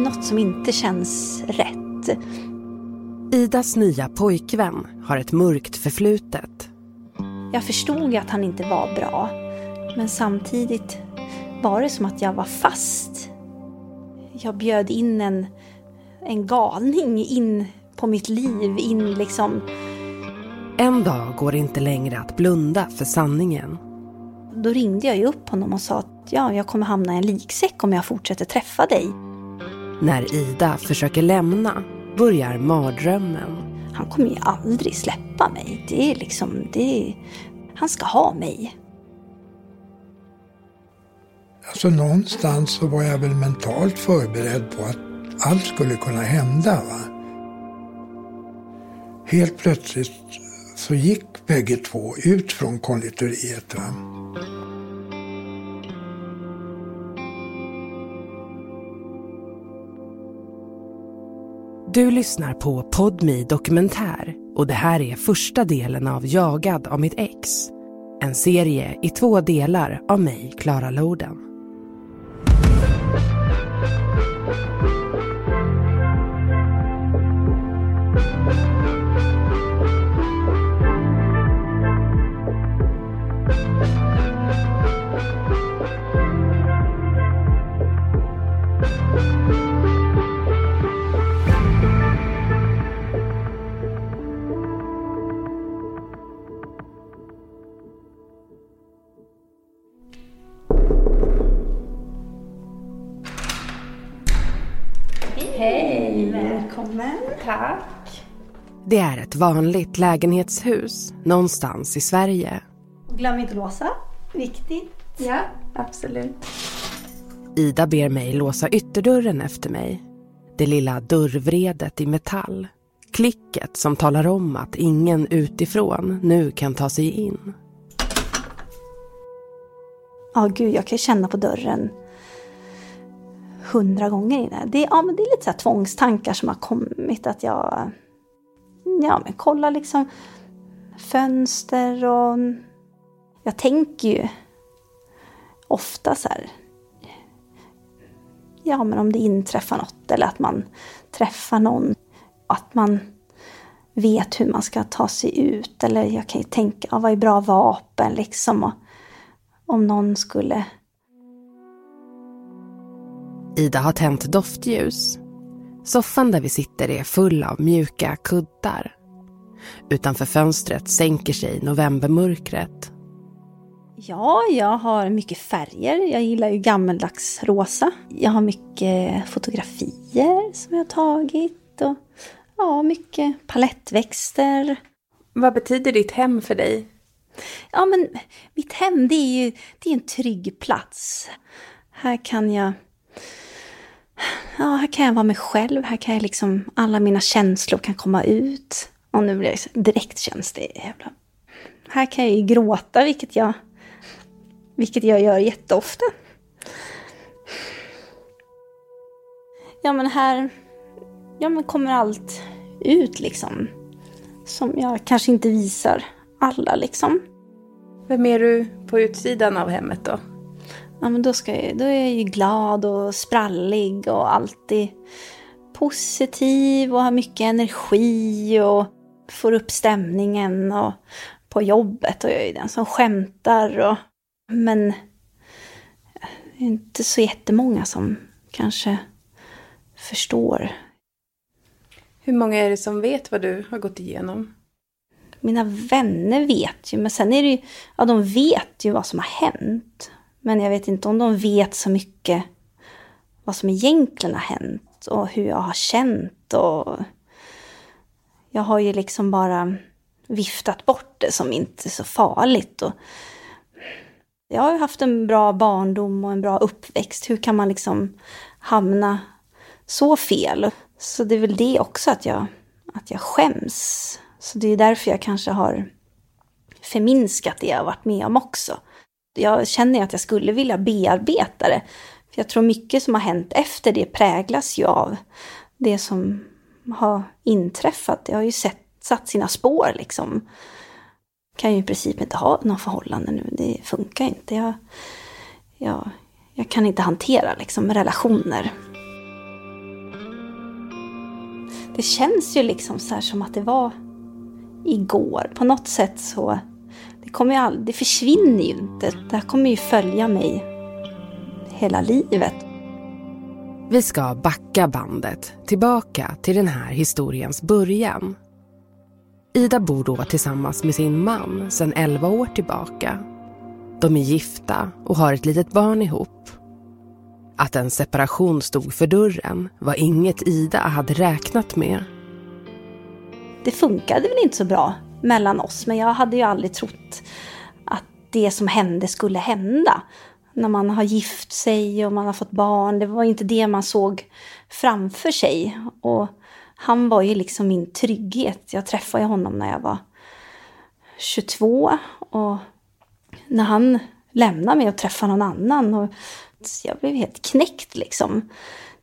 är något som inte känns rätt. Idas nya pojkvän har ett mörkt förflutet. Jag förstod att han inte var bra. Men samtidigt var det som att jag var fast. Jag bjöd in en, en galning in på mitt liv, in liksom. En dag går det inte längre att blunda för sanningen. Då ringde jag ju upp honom och sa att ja, jag kommer hamna i en liksäck om jag fortsätter träffa dig. När Ida försöker lämna börjar mardrömmen. Han kommer ju aldrig släppa mig. Det är liksom, det är, han ska ha mig. Alltså någonstans så var jag väl mentalt förberedd på att allt skulle kunna hända. Va? Helt plötsligt så gick bägge två ut från konditoriet. Va? Du lyssnar på Podmi Dokumentär och det här är första delen av Jagad av mitt ex. En serie i två delar av mig, Klara Loden. Det är ett vanligt lägenhetshus någonstans i Sverige. Glöm inte låsa. Viktigt. Ja, absolut. Ida ber mig låsa ytterdörren efter mig. Det lilla dörrvredet i metall. Klicket som talar om att ingen utifrån nu kan ta sig in. Ja, gud, jag kan känna på dörren hundra gånger innan. Det, ja, men det är lite så här tvångstankar som har kommit. Att jag ja, men kolla liksom fönster och... Jag tänker ju ofta så här... Ja, men om det inträffar något eller att man träffar någon. Att man vet hur man ska ta sig ut. Eller jag kan ju tänka, ja, vad är bra vapen liksom? Och om någon skulle Ida har tänt doftljus. Soffan där vi sitter är full av mjuka kuddar. Utanför fönstret sänker sig novembermörkret. Ja, jag har mycket färger. Jag gillar ju gammeldags rosa. Jag har mycket fotografier som jag har tagit. Och ja, mycket palettväxter. Vad betyder ditt hem för dig? Ja, men mitt hem det är ju det är en trygg plats. Här kan jag ja, här kan jag vara mig själv. Här kan jag liksom, alla mina känslor kan komma ut. Och nu blir det direkt känns det jävla... Här kan jag ju gråta, vilket jag, vilket jag gör jätteofta. Ja, men här ja, men kommer allt ut liksom. Som jag kanske inte visar alla liksom. Vem är du på utsidan av hemmet då? Ja, men då, ska jag, då är jag ju glad och sprallig och alltid positiv och har mycket energi och får upp stämningen och på jobbet och jag är den som skämtar. Och, men det är inte så jättemånga som kanske förstår. Hur många är det som vet vad du har gått igenom? Mina vänner vet ju, men sen är det ju, ja de vet ju vad som har hänt. Men jag vet inte om de vet så mycket vad som egentligen har hänt och hur jag har känt. Och jag har ju liksom bara viftat bort det som inte så farligt. Och jag har ju haft en bra barndom och en bra uppväxt. Hur kan man liksom hamna så fel? Så det är väl det också att jag, att jag skäms. Så det är därför jag kanske har förminskat det jag har varit med om också jag känner att jag skulle vilja bearbeta det. För jag tror mycket som har hänt efter det präglas ju av det som har inträffat. Det har ju sett, satt sina spår liksom. Kan ju i princip inte ha någon förhållande nu. Det funkar inte. Jag, jag, jag kan inte hantera liksom relationer. det känns ju liksom så här som att det var igår. På något sätt så, det kommer ju aldrig, det försvinner ju inte. Det här kommer ju följa mig hela livet. Vi ska backa bandet tillbaka till den här historiens början. Ida bor då tillsammans med sin man sedan 11 år tillbaka. De är gifta och har ett litet barn ihop. Att en separation stod för dörren var inget Ida hade räknat med. Det funkade väl inte så bra mellan oss, men jag hade ju aldrig trott att det som hände skulle hända. När man har gift sig och man har fått barn, det var inte det man såg framför sig. Och han var ju liksom min trygghet. Jag träffade honom när jag var 22 och när han lämnade mig och träffade någon annan och jag blev helt knäckt liksom.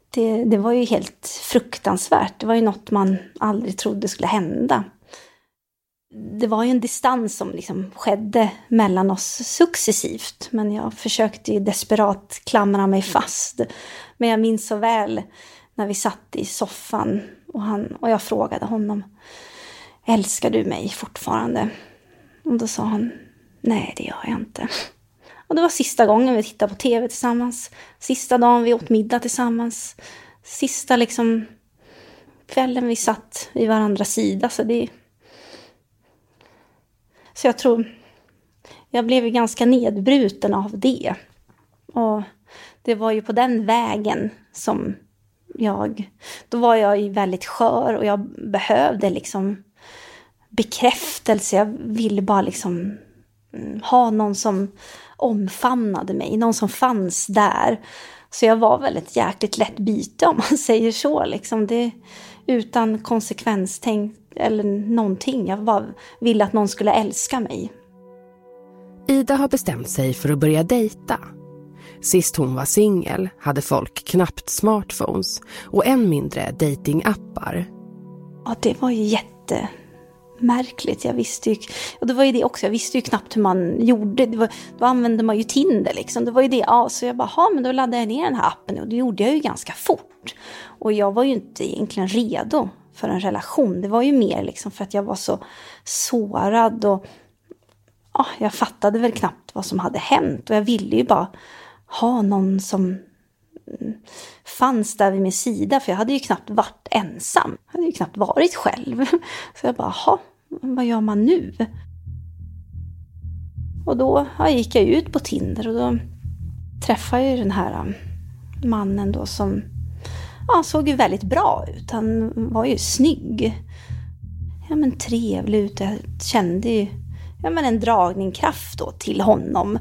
Det, det var ju helt fruktansvärt. Det var ju något man aldrig trodde skulle hända. Det var ju en distans som liksom skedde mellan oss successivt. Men jag försökte ju desperat klamra mig fast. Men jag minns så väl när vi satt i soffan och, han, och jag frågade honom Älskar du mig fortfarande? Och då sa han Nej, det gör jag inte. Och det var sista gången vi tittade på tv tillsammans. Sista dagen vi åt middag tillsammans. Sista liksom kvällen vi satt vid varandras sida. Så, det så jag tror jag blev ju ganska nedbruten av det. Och det var ju på den vägen som jag... Då var jag ju väldigt skör och jag behövde liksom bekräftelse. Jag ville bara liksom mm, ha någon som omfamnade mig, någon som fanns där. Så jag var väl ett jäkligt lätt byte om man säger så. Liksom det, utan konsekvenstänk eller någonting. Jag bara ville att någon skulle älska mig. Ida har bestämt sig för att börja dejta. Sist hon var singel hade folk knappt smartphones och än mindre datingappar. Ja, det var ju jätte märkligt. Jag visste ju, och det var ju det också, jag visste ju knappt hur man gjorde. Det var, då använde man ju Tinder liksom. Det var ju det, ja, så jag bara, men då laddade jag ner den här appen och det gjorde jag ju ganska fort. Och jag var ju inte egentligen redo för en relation. Det var ju mer liksom för att jag var så sårad och ja, jag fattade väl knappt vad som hade hänt. Och jag ville ju bara ha någon som fanns där vid min sida, för jag hade ju knappt varit ensam. Jag hade ju knappt varit själv. Så jag bara, jaha, vad gör man nu? Och då ja, gick jag ut på Tinder och då träffade jag ju den här um, mannen då som ja, såg ju väldigt bra ut. Han var ju snygg. Ja men trevlig ut. Jag kände ju ja, men en dragningskraft då till honom.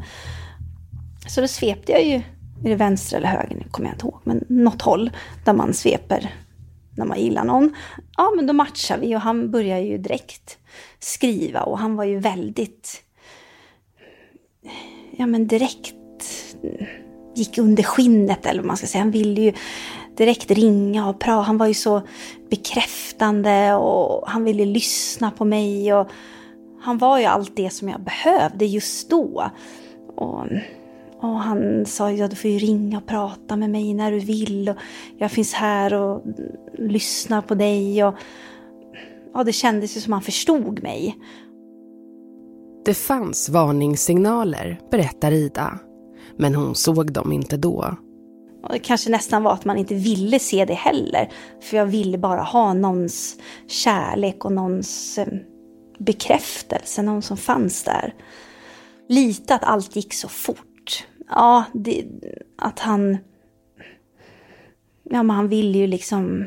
Så då svepte jag ju är det vänster eller höger? Nu kommer jag inte ihåg. Men något håll där man sveper när man gillar någon. Ja, men då matchar vi och han börjar ju direkt skriva och han var ju väldigt... Ja, men direkt gick under skinnet eller vad man ska säga. Han ville ju direkt ringa och prata. Han var ju så bekräftande och han ville lyssna på mig och han var ju allt det som jag behövde just då. Och och han sa ja, du får ju ringa och prata med mig när du vill. Och jag finns här och lyssnar på dig. Och, ja, det kändes ju som han förstod mig. Det fanns varningssignaler, berättar Ida. Men hon såg dem inte då. Och det kanske nästan var att man inte ville se det heller. För jag ville bara ha någons kärlek och någons eh, bekräftelse, någon som fanns där. Lite att allt gick så fort ja, det, att han... Ja, men han ville ju liksom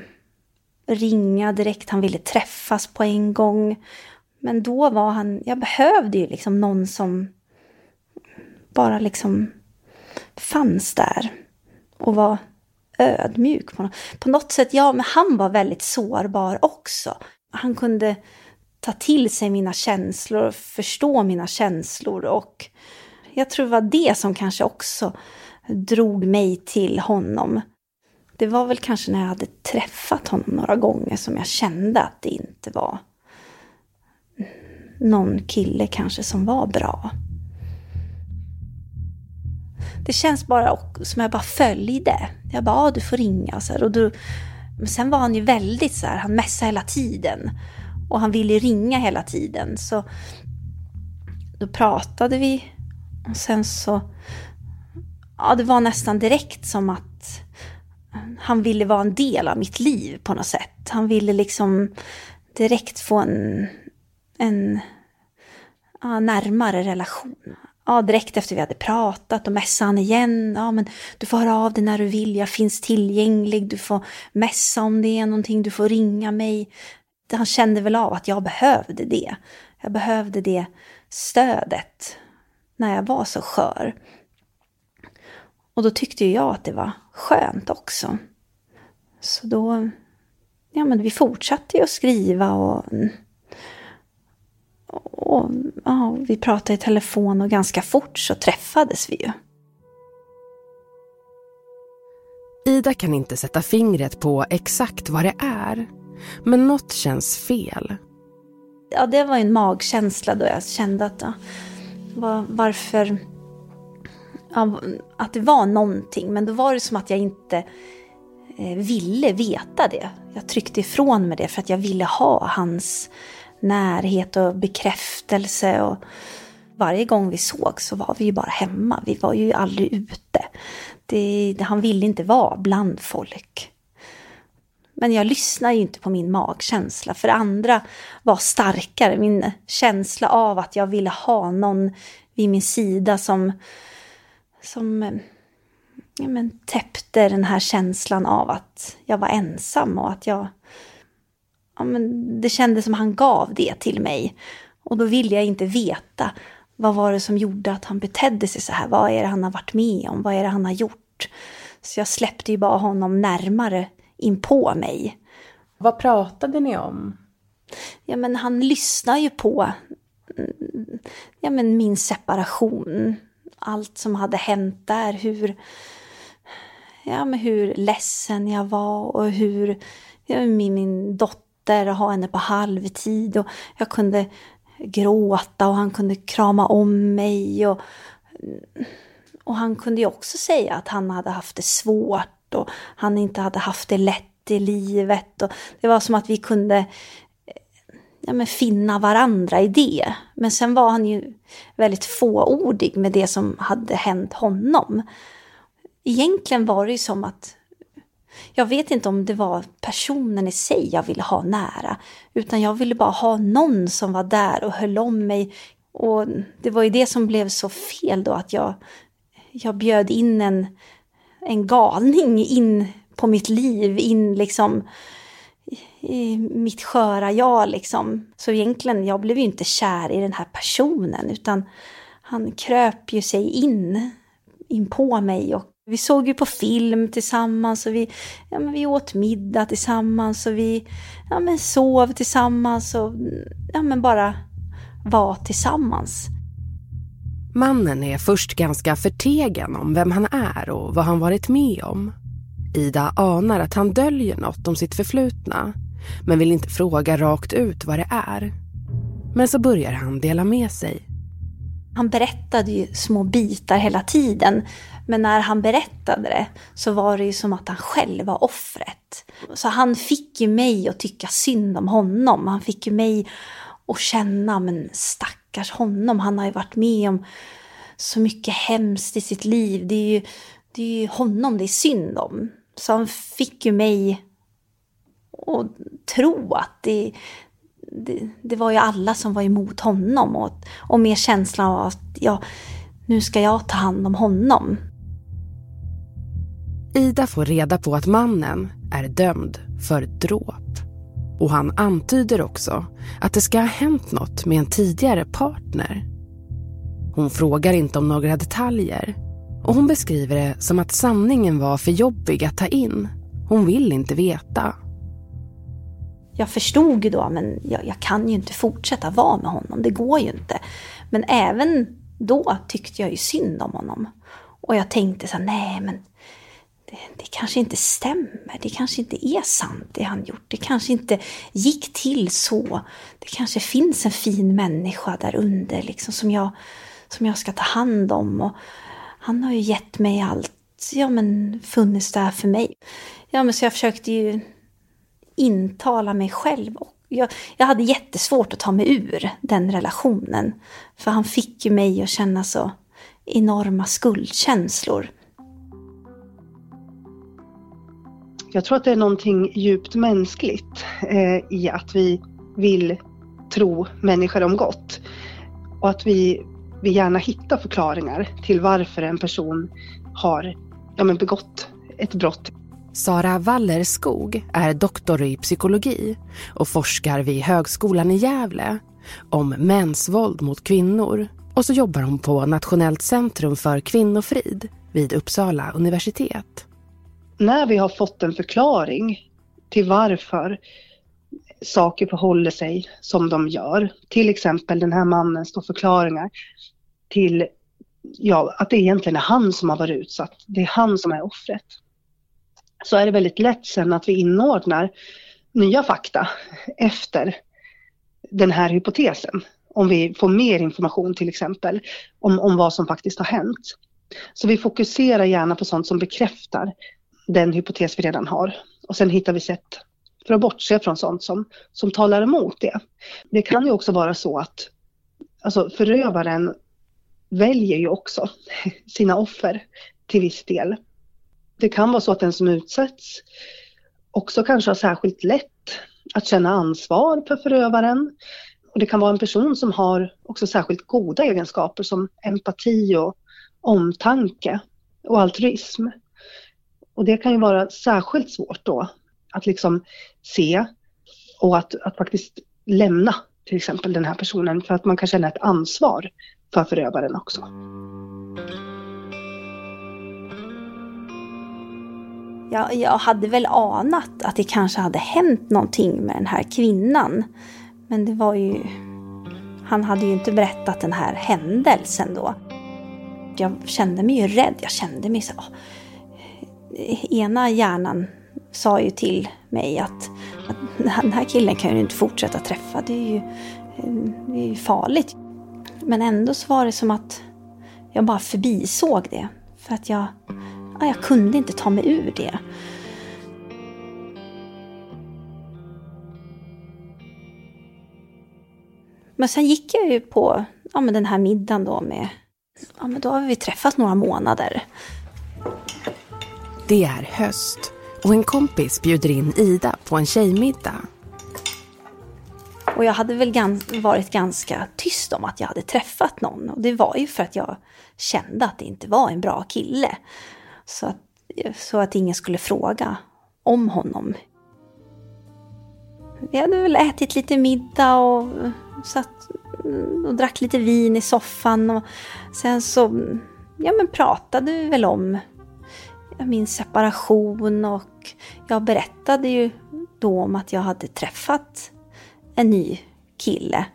ringa direkt, han ville träffas på en gång. Men då var han, jag behövde ju liksom någon som bara liksom fanns där och var ödmjuk. På något, på något sätt, ja, men han var väldigt sårbar också. Han kunde ta till sig mina känslor, förstå mina känslor och jag tror det var det som kanske också drog mig till honom. Det var väl kanske när jag hade träffat honom några gånger som jag kände att det inte var någon kille kanske som var bra. Det känns bara som jag bara följde. Jag bara, ah, du får ringa. Så här, och då Men sen var han ju väldigt så här, han mässade hela tiden. Och han ville ringa hela tiden. Så då pratade vi. Och sen så, ja det var nästan direkt som att han ville vara en del av mitt liv på något sätt. Han ville liksom direkt få en, en ja, närmare relation. Ja, direkt efter vi hade pratat och mässade han igen. Ja, men du får höra av dig när du vill, jag finns tillgänglig. Du får mässa om det är någonting, du får ringa mig. Han kände väl av att jag behövde det. Jag behövde det stödet när jag var så skör. Och då tyckte jag att det var skönt också. Så då, ja men vi fortsatte ju att skriva och, och ja, vi pratade i telefon och ganska fort så träffades vi ju. Ida kan inte sätta fingret på exakt vad det är. Men något känns fel. Ja, det var en magkänsla då jag kände att var, varför... Ja, att det var någonting, men då var det som att jag inte eh, ville veta det. Jag tryckte ifrån mig det för att jag ville ha hans närhet och bekräftelse. Och varje gång vi såg så var vi ju bara hemma. Vi var ju aldrig ute. Det, han ville inte vara bland folk. Men jag lyssnar ju inte på min magkänsla, för andra var starkare. Min känsla av att jag ville ha någon vid min sida som, som eh, ja, men, täppte den här känslan av att jag var ensam och att jag... Ja, men, det kändes som han gav det till mig. Och då ville jag inte veta vad var det som gjorde att han betedde sig så här. Vad är det han har varit med om? Vad är det han har gjort? Så jag släppte ju bara honom närmare in på mig. Vad pratade ni om? Ja, men han lyssnar ju på mm, ja, men min separation. Allt som hade hänt där. Hur, ja, men hur ledsen jag var och hur ja, min, min dotter, ha henne på halvtid. Och jag kunde gråta och han kunde krama om mig. Och, och han kunde ju också säga att han hade haft det svårt och han inte hade haft det lätt i livet. Och det var som att vi kunde eh, ja, men finna varandra i det. Men sen var han ju väldigt fåordig med det som hade hänt honom. Egentligen var det ju som att jag vet inte om det var personen i sig jag ville ha nära, utan jag ville bara ha någon som var där och höll om mig. Och det var ju det som blev så fel då, att jag, jag bjöd in en, en galning in på mitt liv, in liksom i mitt sköra jag liksom. Så egentligen, jag blev ju inte kär i den här personen utan han kröp ju sig in, in på mig och vi såg ju på film tillsammans och vi, ja, men vi åt middag tillsammans och vi ja, men sov tillsammans och ja, men bara var tillsammans. Mannen är först ganska förtegen om vem han är och vad han varit med om. Ida anar att han döljer något om sitt förflutna men vill inte fråga rakt ut vad det är. Men så börjar han dela med sig. Han berättade ju små bitar hela tiden. Men när han berättade det så var det ju som att han själv var offret. Så han fick ju mig att tycka synd om honom. Han fick ju mig att känna, men stack stackars honom. Han har ju varit med om så mycket hemskt i sitt liv. Det är ju, det är ju honom det är synd om. Så han fick ju mig att tro att det, det, det, var ju alla som var emot honom. Och, och med känslan av att ja, nu ska jag ta hand om honom. Ida får reda på att mannen är dömd för dråp. Och han antyder också att det ska ha hänt något med en tidigare partner. Hon frågar inte om några detaljer och hon beskriver det som att sanningen var för jobbig att ta in. Hon vill inte veta. Jag förstod ju då, men jag, jag kan ju inte fortsätta vara med honom. Det går ju inte. Men även då tyckte jag ju synd om honom. Och jag tänkte så här, nej men det, det, kanske inte stämmer. Det kanske inte är sant det han gjort. Det kanske inte gick till så. Det kanske finns en fin människa där under liksom, som, jag, som jag ska ta hand om. Och han har ju gett mig allt, ja men funnits där för mig. Ja men så jag försökte ju intala mig själv. Jag, jag hade jättesvårt att ta mig ur den relationen. För han fick ju mig att känna så enorma skuldkänslor. Jag tror att det är någonting djupt mänskligt eh, i att vi vill tro människor om gott. Och att vi, vi gärna hittar förklaringar till varför en person har ja, men begått ett brott. Sara Wallerskog är doktor i psykologi och forskar vid Högskolan i Gävle om mäns våld mot kvinnor. Och så jobbar hon på Nationellt centrum för kvinnofrid vid Uppsala universitet. När vi har fått en förklaring till varför saker förhåller sig som de gör, till exempel den här mannens förklaringar till ja, att det egentligen är han som har varit utsatt, det är han som är offret så är det väldigt lätt sen att vi inordnar nya fakta efter den här hypotesen. Om vi får mer information till exempel om, om vad som faktiskt har hänt. Så vi fokuserar gärna på sånt som bekräftar den hypotes vi redan har. Och sen hittar vi sätt för att bortse från sånt som, som talar emot det. Det kan ju också vara så att alltså förövaren väljer ju också sina offer till viss del. Det kan vara så att den som utsätts också kanske har särskilt lätt att känna ansvar för förövaren. Och det kan vara en person som har också särskilt goda egenskaper som empati och omtanke och altruism. Och det kan ju vara särskilt svårt då att liksom se och att, att faktiskt lämna till exempel den här personen för att man kan känna ett ansvar för förövaren också. Jag, jag hade väl anat att det kanske hade hänt någonting med den här kvinnan. Men det var ju... Han hade ju inte berättat den här händelsen då. Jag kände mig ju rädd. Jag kände mig så... Ena hjärnan sa ju till mig att, att den här killen kan ju inte fortsätta träffa. Det är ju, eh, det är ju farligt. Men ändå så var det som att jag bara förbisåg det. För att jag jag kunde inte ta mig ur det. Men sen gick jag ju på ja, men den här middagen då med... Ja, men då har vi träffats några månader. Det är höst och en kompis bjuder in Ida på en tjejmiddag. Och jag hade väl gans varit ganska tyst om att jag hade träffat någon. Och det var ju för att jag kände att det inte var en bra kille. Så att, så att ingen skulle fråga om honom. Vi hade väl ätit lite middag och satt och drack lite vin i soffan. Och sen så ja, men pratade vi väl om min separation och jag berättade ju då om att jag hade träffat en ny kille.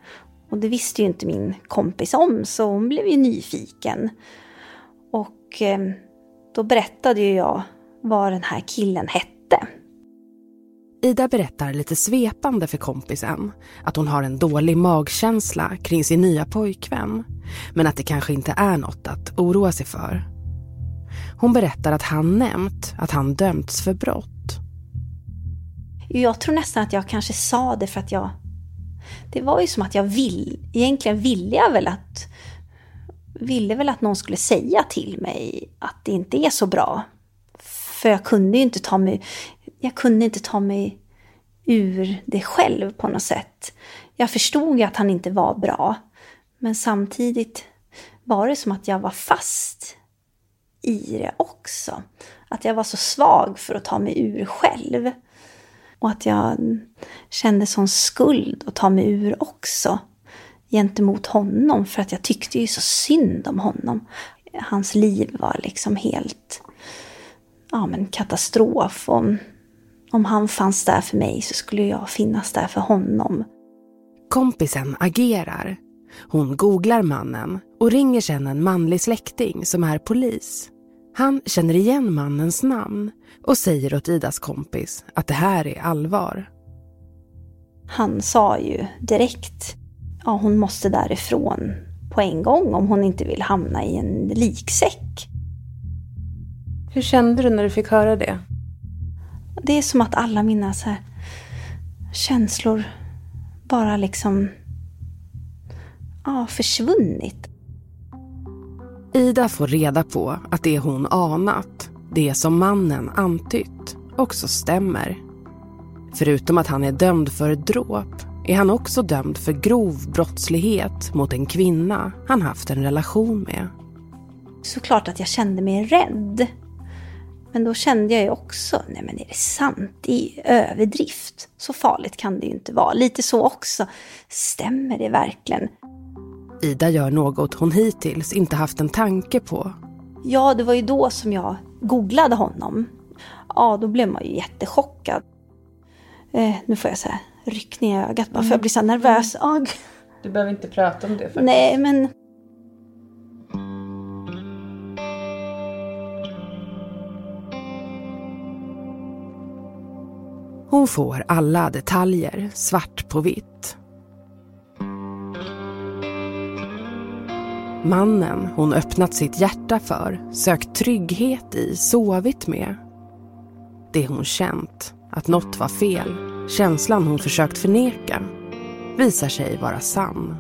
Och det visste ju inte min kompis om så hon blev ju nyfiken. Och eh, då berättade ju jag vad den här killen hette. Ida berättar lite svepande för kompisen att hon har en dålig magkänsla kring sin nya pojkvän. Men att det kanske inte är något att oroa sig för. Hon berättar att han nämnt att han dömts för brott. Jag tror nästan att jag kanske sa det för att jag... Det var ju som att jag vill... Egentligen ville jag väl att ville väl att någon skulle säga till mig att det inte är så bra. För jag kunde ju inte ta mig, jag kunde inte ta mig ur det själv på något sätt. Jag förstod ju att han inte var bra. Men samtidigt var det som att jag var fast i det också. Att jag var så svag för att ta mig ur själv. Och att jag kände sån skuld att ta mig ur också gentemot honom för att jag tyckte ju så synd om honom. Hans liv var liksom helt ja, men katastrof. Om, om han fanns där för mig så skulle jag finnas där för honom. Kompisen agerar. Hon googlar mannen och ringer sedan en manlig släkting som är polis. Han känner igen mannens namn och säger åt Idas kompis att det här är allvar. Han sa ju direkt ja, hon måste därifrån på en gång om hon inte vill hamna i en liksäck. Hur kände du när du fick höra det? Det är som att alla mina så här känslor bara liksom ja, försvunnit. Ida får reda på att det hon anat, det som mannen antytt, också stämmer. Förutom att han är dömd för dråp är han också dömd för grov brottslighet mot en kvinna han haft en relation med. Såklart att jag kände mig rädd. Men då kände jag ju också, nej men är det sant? Det är överdrift. Så farligt kan det ju inte vara. Lite så också. Stämmer det verkligen? Ida gör något hon hittills inte haft en tanke på. Ja, det var ju då som jag googlade honom. Ja, då blev man ju jättechockad. Eh, nu får jag så här ryckning i ögat bara för jag blir så nervös. Oh, Du behöver inte prata om det faktiskt. nej, men Hon får alla detaljer svart på vitt. Mannen hon öppnat sitt hjärta för, sökt trygghet i, sovit med. Det hon känt, att något var fel, känslan hon försökt förneka, visar sig vara sann.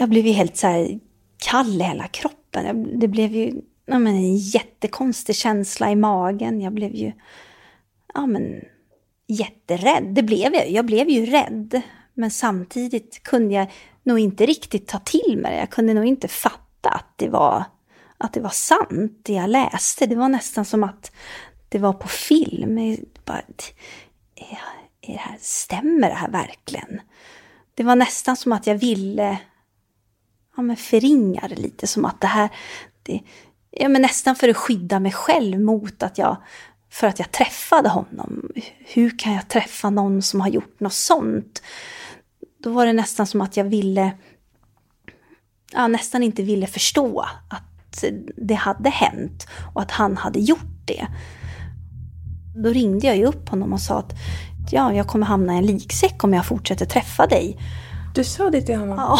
jag blev ju helt så här kall i hela kroppen. Det blev ju ja, men en jättekonstig känsla i magen. Jag blev ju ja, men, jätterädd. Det blev jag. Jag blev ju rädd. Men samtidigt kunde jag nog inte riktigt ta till mig det. Jag kunde nog inte fatta att det var, att det var sant, det jag läste. Det var nästan som att det var på film. Bara, är det här, stämmer det här verkligen? Det var nästan som att jag ville ja, men förringa det lite. Som att det här, det, ja, men nästan för att skydda mig själv mot att jag, för att jag träffade honom. Hur kan jag träffa någon som har gjort något sånt? Då var det nästan som att jag ville, ja, nästan inte ville förstå att det hade hänt och att han hade gjort det. Då ringde jag ju upp honom och sa att ja, jag kommer hamna i en liksäck om jag fortsätter träffa dig. Du sa det till honom? Ja,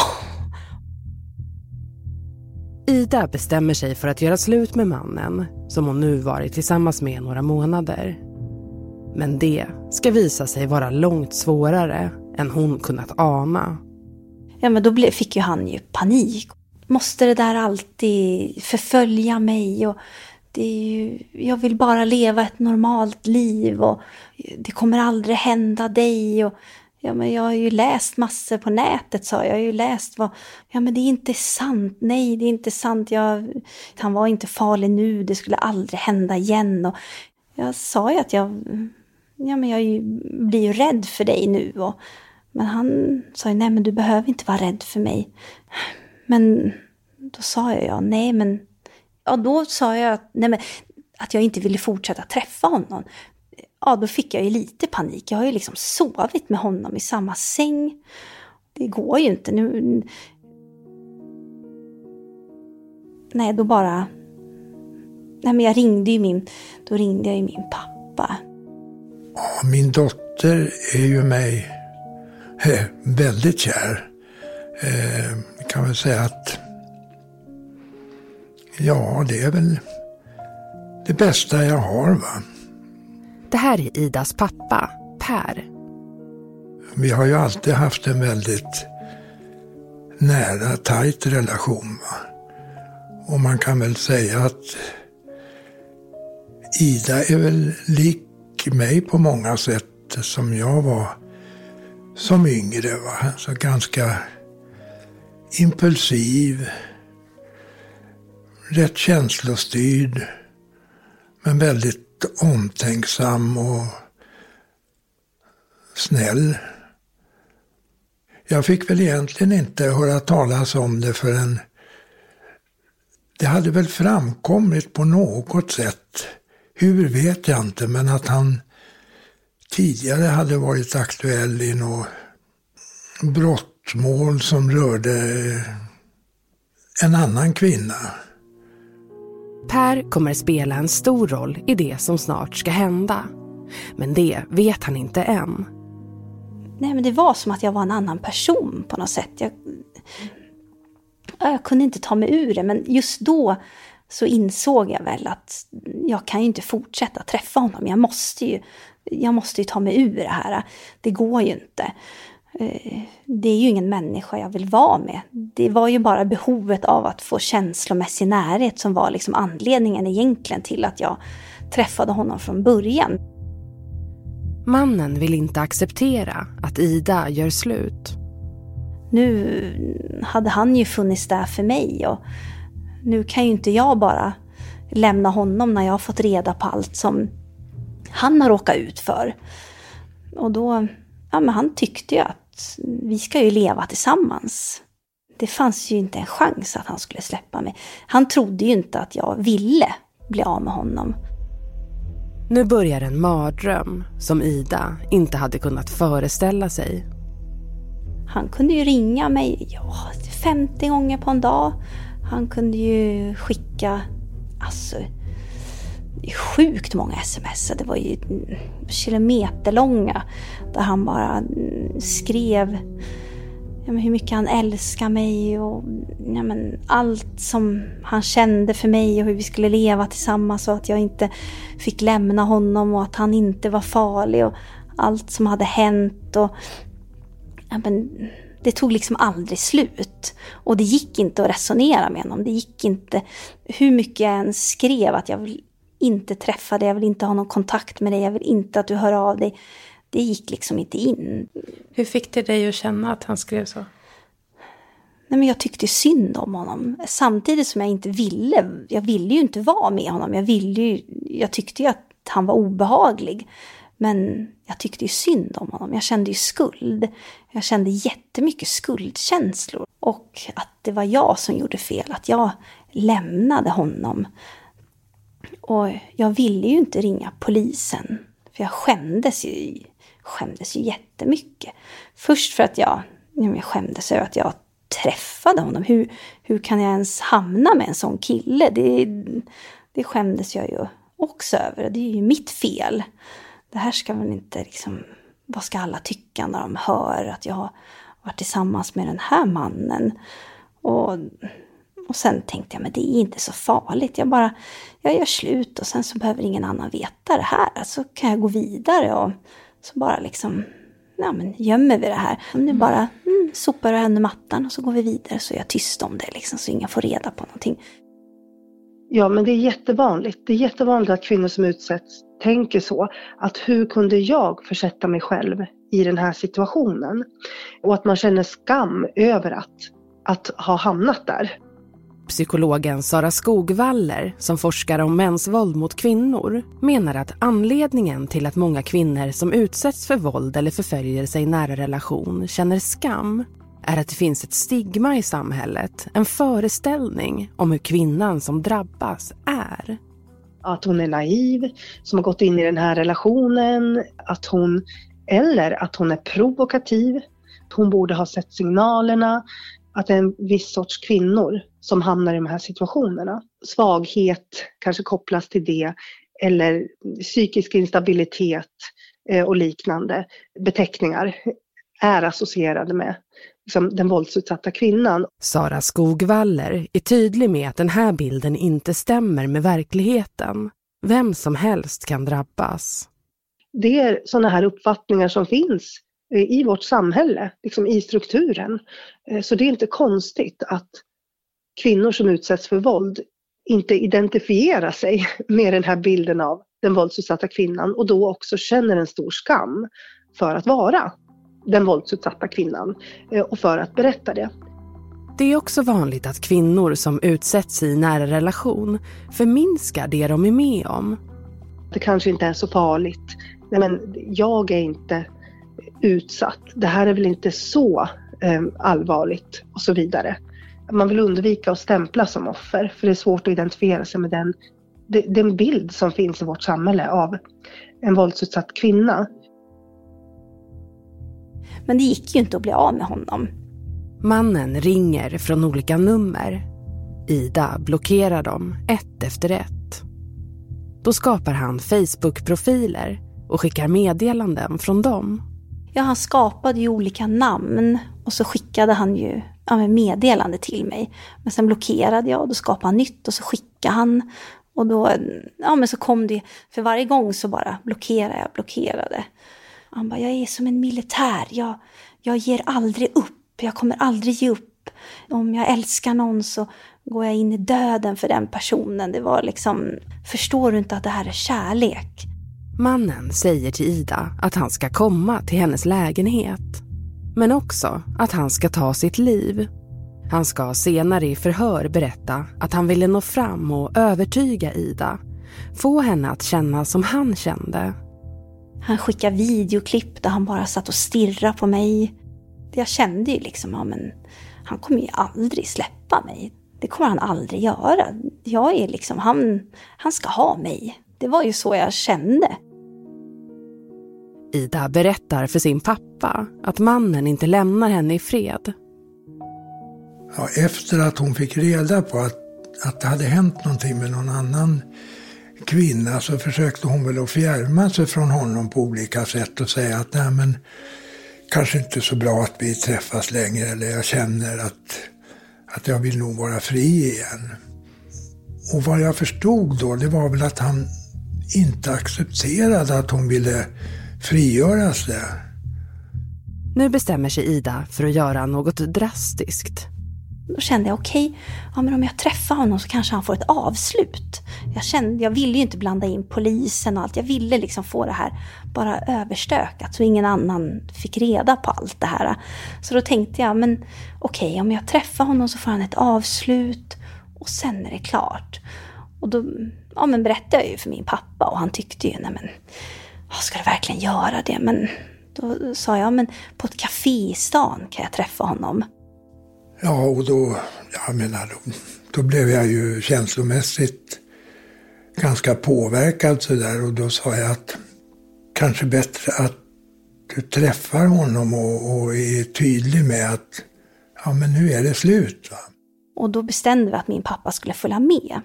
Ida bestämmer sig för att göra slut med mannen som hon nu varit tillsammans med några månader. Men det ska visa sig vara långt svårare än hon kunnat ana. Ja, men då fick ju han ju panik. Måste det där alltid förfölja mig? Och det är ju, jag vill bara leva ett normalt liv och det kommer aldrig hända dig. Och, ja, men jag har ju läst massor på nätet, sa jag. Jag har ju läst vad... Ja, men det är inte sant. Nej, det är inte sant. Jag, han var inte farlig nu. Det skulle aldrig hända igen. Och jag sa ju att jag... Ja, men jag blir ju rädd för dig nu. Och, men han sa ju, nej men du behöver inte vara rädd för mig. Men då sa jag, ja, nej men... Ja, då sa jag att, nej, men, att jag inte ville fortsätta träffa honom. Ja, då fick jag ju lite panik. Jag har ju liksom sovit med honom i samma säng. Det går ju inte. Nu... Nej, då bara... Nej, men jag ringde ju min... Då ringde jag ju min pappa. Ja, min dotter är ju mig väldigt kär. Eh, kan väl säga att ja, det är väl det bästa jag har. va. Det här är Idas pappa, Per. Vi har ju alltid haft en väldigt nära, tajt relation. Va? Och man kan väl säga att Ida är väl lik mig på många sätt som jag var som yngre. Va? Så ganska impulsiv, rätt känslostyrd, men väldigt omtänksam och snäll. Jag fick väl egentligen inte höra talas om det förrän det hade väl framkommit på något sätt. Hur vet jag inte, men att han tidigare hade varit aktuell i något brottmål som rörde en annan kvinna. Per kommer spela en stor roll i det som snart ska hända. Men det vet han inte än. Nej, men det var som att jag var en annan person på något sätt. Jag, jag kunde inte ta mig ur det, men just då så insåg jag väl att jag kan ju inte fortsätta träffa honom. Jag måste ju, jag måste ju ta mig ur det här. Det går ju inte. Eh, det är ju ingen människa jag vill vara med. Det var ju bara behovet av att få känslomässig närhet som var liksom anledningen egentligen till att jag träffade honom från början. Mannen vill inte acceptera att Ida gör slut. Nu hade han ju funnits där för mig och nu kan ju inte jag bara lämna honom när jag har fått reda på allt som han har råkat ut för. Och då, ja men han tyckte ju att vi ska ju leva tillsammans. Det fanns ju inte en chans att han skulle släppa mig. Han trodde ju inte att jag ville bli av med honom. Nu börjar en mardröm som Ida inte hade kunnat föreställa sig. Han kunde ju ringa mig ja, 50 gånger på en dag. Han kunde ju skicka, alltså, sjukt många sms. Det var ju kilometerlånga där han bara mm, skrev ja, hur mycket han älskar mig och ja, men, allt som han kände för mig och hur vi skulle leva tillsammans och att jag inte fick lämna honom och att han inte var farlig och allt som hade hänt. Och, ja, men, det tog liksom aldrig slut. Och det gick inte att resonera med honom. Det gick inte, hur mycket jag än skrev att jag vill inte träffa dig, jag vill inte ha någon kontakt med dig, jag vill inte att du hör av dig. Det gick liksom inte in. Hur fick det dig att känna att han skrev så? Nej, men jag tyckte synd om honom. Samtidigt som jag inte ville. Jag ville ju inte vara med honom. Jag, ville ju, jag tyckte ju att han var obehaglig. Men jag tyckte ju synd om honom. Jag kände ju skuld. Jag kände jättemycket skuldkänslor. Och att det var jag som gjorde fel. Att jag lämnade honom. Och jag ville ju inte ringa polisen. För jag skämdes ju, skämdes ju jättemycket. Först för att jag, jag skämdes över att jag träffade honom. Hur, hur kan jag ens hamna med en sån kille? Det, det skämdes jag ju också över. Det är ju mitt fel det här ska väl inte liksom, vad ska alla tycka när de hör att jag har varit tillsammans med den här mannen? Och, och sen tänkte jag, men det är inte så farligt. Jag bara, jag gör slut och sen så behöver ingen annan veta det här. Så kan jag gå vidare och så bara liksom, ja men gömmer vi det här. Nu bara mm, sopar jag under mattan och så går vi vidare så är jag tyst om det liksom så ingen får reda på någonting. Ja, men det är jättevanligt. Det är jättevanligt att kvinnor som utsätts tänker så. Att hur kunde jag försätta mig själv i den här situationen? Och att man känner skam över att, att ha hamnat där. Psykologen Sara Skogvaller, som forskar om mäns våld mot kvinnor, menar att anledningen till att många kvinnor som utsätts för våld eller förföljelse i nära relation känner skam är att det finns ett stigma i samhället, en föreställning om hur kvinnan som drabbas är. Att hon är naiv, som har gått in i den här relationen, att hon, eller att hon är provokativ, hon borde ha sett signalerna, att det är en viss sorts kvinnor som hamnar i de här situationerna. Svaghet kanske kopplas till det, eller psykisk instabilitet eh, och liknande beteckningar är associerade med liksom, den våldsutsatta kvinnan. Sara Skogvaller är tydlig med att den här bilden inte stämmer med verkligheten. Vem som helst kan drabbas. Det är sådana här uppfattningar som finns i vårt samhälle, liksom i strukturen. Eh, så det är inte konstigt att kvinnor som utsätts för våld inte identifierar sig med den här bilden av den våldsutsatta kvinnan och då också känner en stor skam för att vara den våldsutsatta kvinnan eh, och för att berätta det. Det är också vanligt att kvinnor som utsätts i nära relation förminskar det de är med om. Det kanske inte är så farligt. Nej, men jag är inte utsatt. Det här är väl inte så eh, allvarligt och så vidare. Man vill undvika att stämpla som offer för det är svårt att identifiera sig med den, den bild som finns i vårt samhälle av en våldsutsatt kvinna. Men det gick ju inte att bli av med honom. Mannen ringer från olika nummer. Ida blockerar dem ett efter ett. Då skapar han Facebook-profiler och skickar meddelanden från dem. Ja, han skapade ju olika namn och så skickade han ju ja, meddelande till mig. Men sen blockerade jag och då skapade han nytt och så skickade han. Och då, ja men så kom det, för varje gång så bara blockerade jag, blockerade. Han bara, jag är som en militär, jag, jag ger aldrig upp, jag kommer aldrig ge upp. Om jag älskar någon så går jag in i döden för den personen. Det var liksom, förstår du inte att det här är kärlek? Mannen säger till Ida att han ska komma till hennes lägenhet. Men också att han ska ta sitt liv. Han ska senare i förhör berätta att han ville nå fram och övertyga Ida. Få henne att känna som han kände. Han skickade videoklipp där han bara satt och stirrade på mig. Jag kände ju liksom, ja men han kommer ju aldrig släppa mig. Det kommer han aldrig göra. Jag är liksom, han, han ska ha mig. Det var ju så jag kände. Ida berättar för sin pappa att mannen inte lämnar henne i fred. Ja, efter att hon fick reda på att, att det hade hänt någonting med någon annan kvinna så försökte hon väl att fjärma sig från honom på olika sätt och säga att nej men kanske inte så bra att vi träffas längre eller jag känner att, att jag vill nog vara fri igen. Och vad jag förstod då det var väl att han inte accepterade att hon ville frigöras det. Nu bestämmer sig Ida för att göra något drastiskt. Då kände jag okej, okay, ja, om jag träffar honom så kanske han får ett avslut. Jag, kände, jag ville ju inte blanda in polisen och allt. Jag ville liksom få det här bara överstökat så ingen annan fick reda på allt det här. Så då tänkte jag, men okej, okay, om jag träffar honom så får han ett avslut och sen är det klart. Och då ja, men berättade jag ju för min pappa och han tyckte ju, nej men ska du verkligen göra det? Men då sa jag, men på ett café i stan kan jag träffa honom. Ja, och då, jag menar, då, då blev jag ju känslomässigt ganska påverkad sådär och då sa jag att kanske bättre att du träffar honom och, och är tydlig med att ja, men nu är det slut. Va? Och då bestämde vi att min pappa skulle följa med.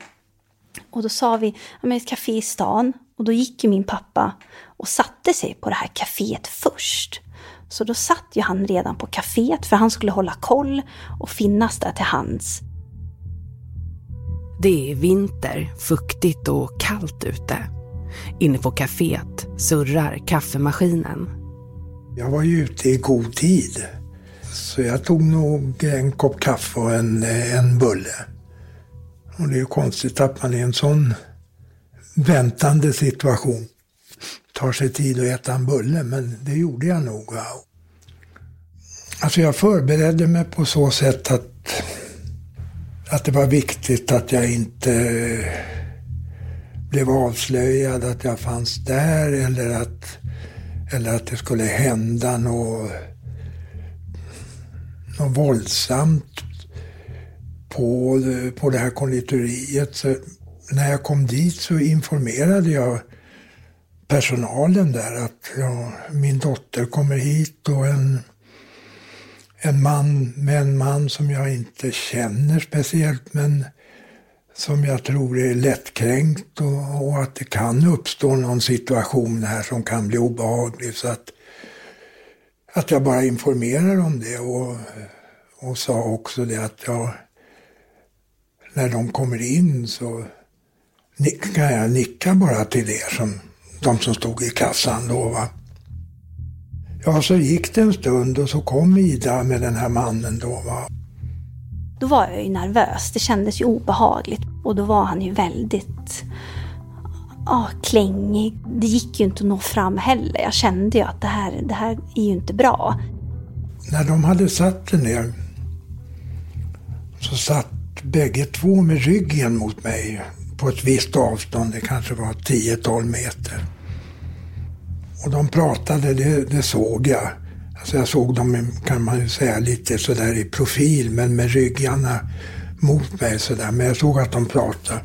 Och då sa vi, ja, men ett café i stan. Och då gick ju min pappa och satte sig på det här kaféet först. Så då satt ju han redan på kaféet för han skulle hålla koll och finnas där till hands. Det är vinter, fuktigt och kallt ute. Inne på kaféet surrar kaffemaskinen. Jag var ju ute i god tid. Så jag tog nog en kopp kaffe och en, en bulle. Och det är ju konstigt att man i en sån väntande situation tar sig tid att äta en bulle, men det gjorde jag nog. Alltså jag förberedde mig på så sätt att, att det var viktigt att jag inte blev avslöjad att jag fanns där eller att, eller att det skulle hända något, något våldsamt på, på det här konditoriet. Så när jag kom dit så informerade jag personalen där att ja, min dotter kommer hit och en, en man med en man som jag inte känner speciellt men som jag tror är lättkränkt och, och, att det kan uppstå någon situation här som kan bli obehaglig. Så att, att jag bara informerar om det och, och sa också det att jag, när de kommer in så kan jag nicka bara till er som de som stod i kassan då. Va? Ja, så gick det en stund och så kom Ida med den här mannen då. Va? Då var jag ju nervös. Det kändes ju obehagligt. Och då var han ju väldigt ja, klängig. Det gick ju inte att nå fram heller. Jag kände ju att det här, det här är ju inte bra. När de hade satt sig ner så satt bägge två med ryggen mot mig på ett visst avstånd. Det kanske var 10-12 meter. Och de pratade, det, det såg jag. Alltså jag såg dem, kan man ju säga, lite sådär i profil, men med ryggarna mot mig sådär. Men jag såg att de pratade.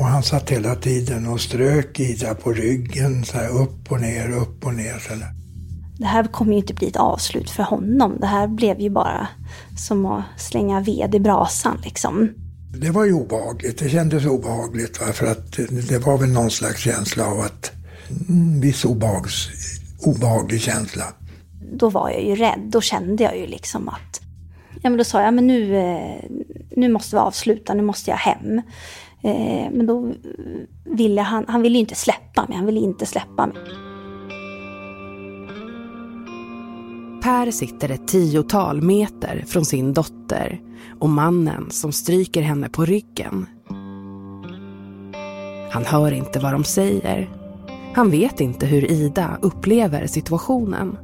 Och han satt hela tiden och strök Ida på ryggen, så här, upp och ner, upp och ner. Så Det här kommer ju inte bli ett avslut för honom. Det här blev ju bara som att slänga ved i brasan liksom. Det var ju obehagligt. Det kändes obehagligt. Va? För att det var väl någon slags känsla av att en viss obehags, obehaglig känsla. Då var jag ju rädd. Då kände jag ju liksom att... Ja, men då sa jag, men nu, eh, nu måste vi avsluta, nu måste jag hem. Eh, men då ville han, han ville inte släppa mig, han ville inte släppa mig. Per sitter ett tiotal meter från sin dotter och mannen som stryker henne på ryggen. Han hör inte vad de säger. Han vet inte hur Ida upplever situationen.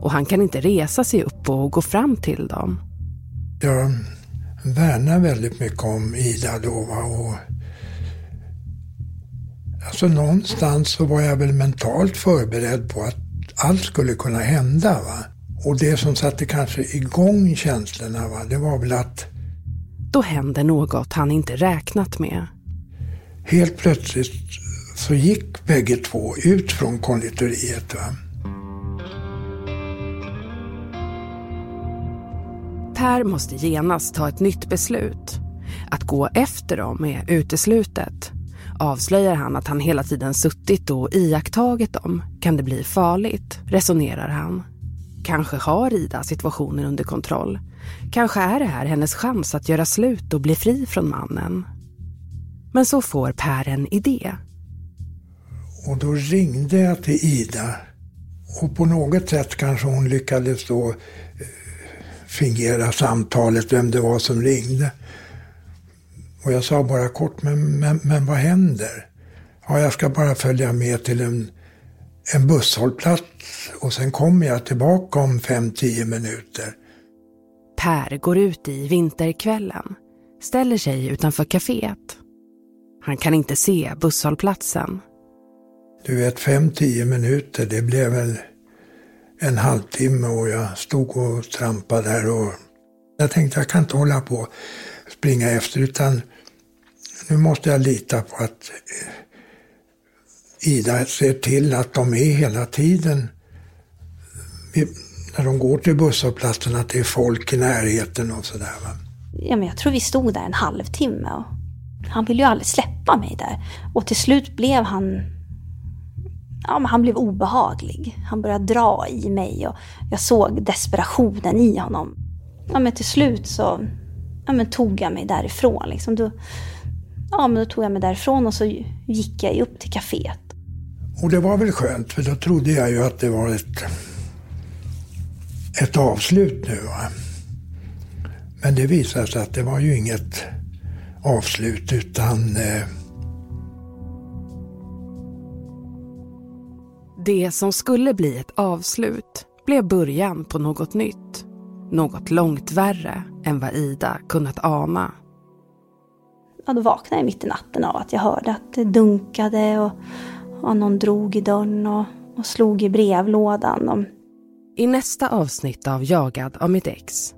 Och han kan inte resa sig upp och gå fram till dem. Jag värnar väldigt mycket om Ida då. Och alltså någonstans så var jag väl mentalt förberedd på att allt skulle kunna hända. Va? Och det som satte kanske igång känslorna, va? det var väl att... Då händer något han inte räknat med. Helt plötsligt så gick bägge två ut från konditoriet. Va? Per måste genast ta ett nytt beslut. Att gå efter dem är uteslutet. Avslöjar han att han hela tiden suttit och iakttagit dem kan det bli farligt, resonerar han. Kanske har Ida situationen under kontroll. Kanske är det här hennes chans att göra slut och bli fri från mannen. Men så får Per en idé. Och då ringde jag till Ida. Och på något sätt kanske hon lyckades då eh, fingera samtalet, vem det var som ringde. Och jag sa bara kort, men, men, men vad händer? Ja, jag ska bara följa med till en, en busshållplats och sen kommer jag tillbaka om fem tio minuter. Per går ut i vinterkvällen, ställer sig utanför kaféet. Han kan inte se busshållplatsen. Du vet, fem tio minuter, det blev väl en halvtimme och jag stod och trampade där och jag tänkte jag kan inte hålla på och springa efter utan nu måste jag lita på att eh, Ida ser till att de är hela tiden när de går till busshållplatsen att det är folk i närheten och sådär. Ja, men jag tror vi stod där en halvtimme och han ville ju aldrig släppa mig där. Och till slut blev han ja, men han blev obehaglig. Han började dra i mig och jag såg desperationen i honom. Ja, men till slut så ja, men tog jag mig därifrån. Liksom. Då, ja, men då tog jag mig därifrån och så gick jag upp till kaféet. Och det var väl skönt, för då trodde jag ju att det var ett, ett avslut nu. Va? Men det visade sig att det var ju inget avslut utan eh, Det som skulle bli ett avslut blev början på något nytt. Något långt värre än vad Ida kunnat ana. Ja, då vaknade jag mitt i natten av att jag hörde att det dunkade och, och någon drog i dörren och, och slog i brevlådan. Och... I nästa avsnitt av Jagad av mitt ex.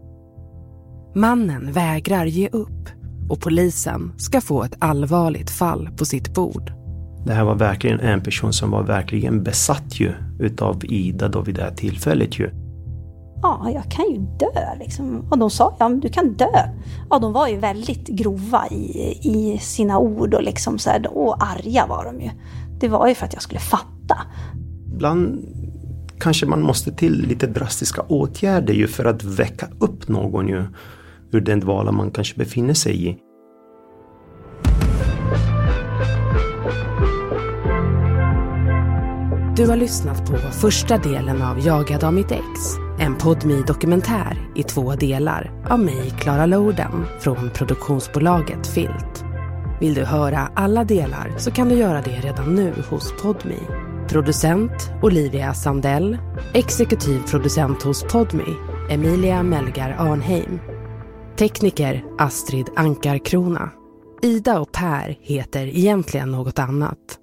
Mannen vägrar ge upp och polisen ska få ett allvarligt fall på sitt bord. Det här var verkligen en person som var verkligen besatt ju utav Ida då vid det här tillfället ju. Ja, jag kan ju dö liksom. Och de sa, ja du kan dö. Ja, de var ju väldigt grova i, i sina ord och liksom så här, och arga var de ju. Det var ju för att jag skulle fatta. Ibland kanske man måste till lite drastiska åtgärder ju för att väcka upp någon ju ur den dvala man kanske befinner sig i. Du har lyssnat på första delen av Jagad av mitt ex. En podmi dokumentär i två delar av mig, Klara Loden, från produktionsbolaget Filt. Vill du höra alla delar så kan du göra det redan nu hos Podmi. Producent Olivia Sandell. Exekutiv producent hos Podmi Emilia Melgar Arnheim. Tekniker Astrid Ankarkrona. Ida och Per heter egentligen något annat.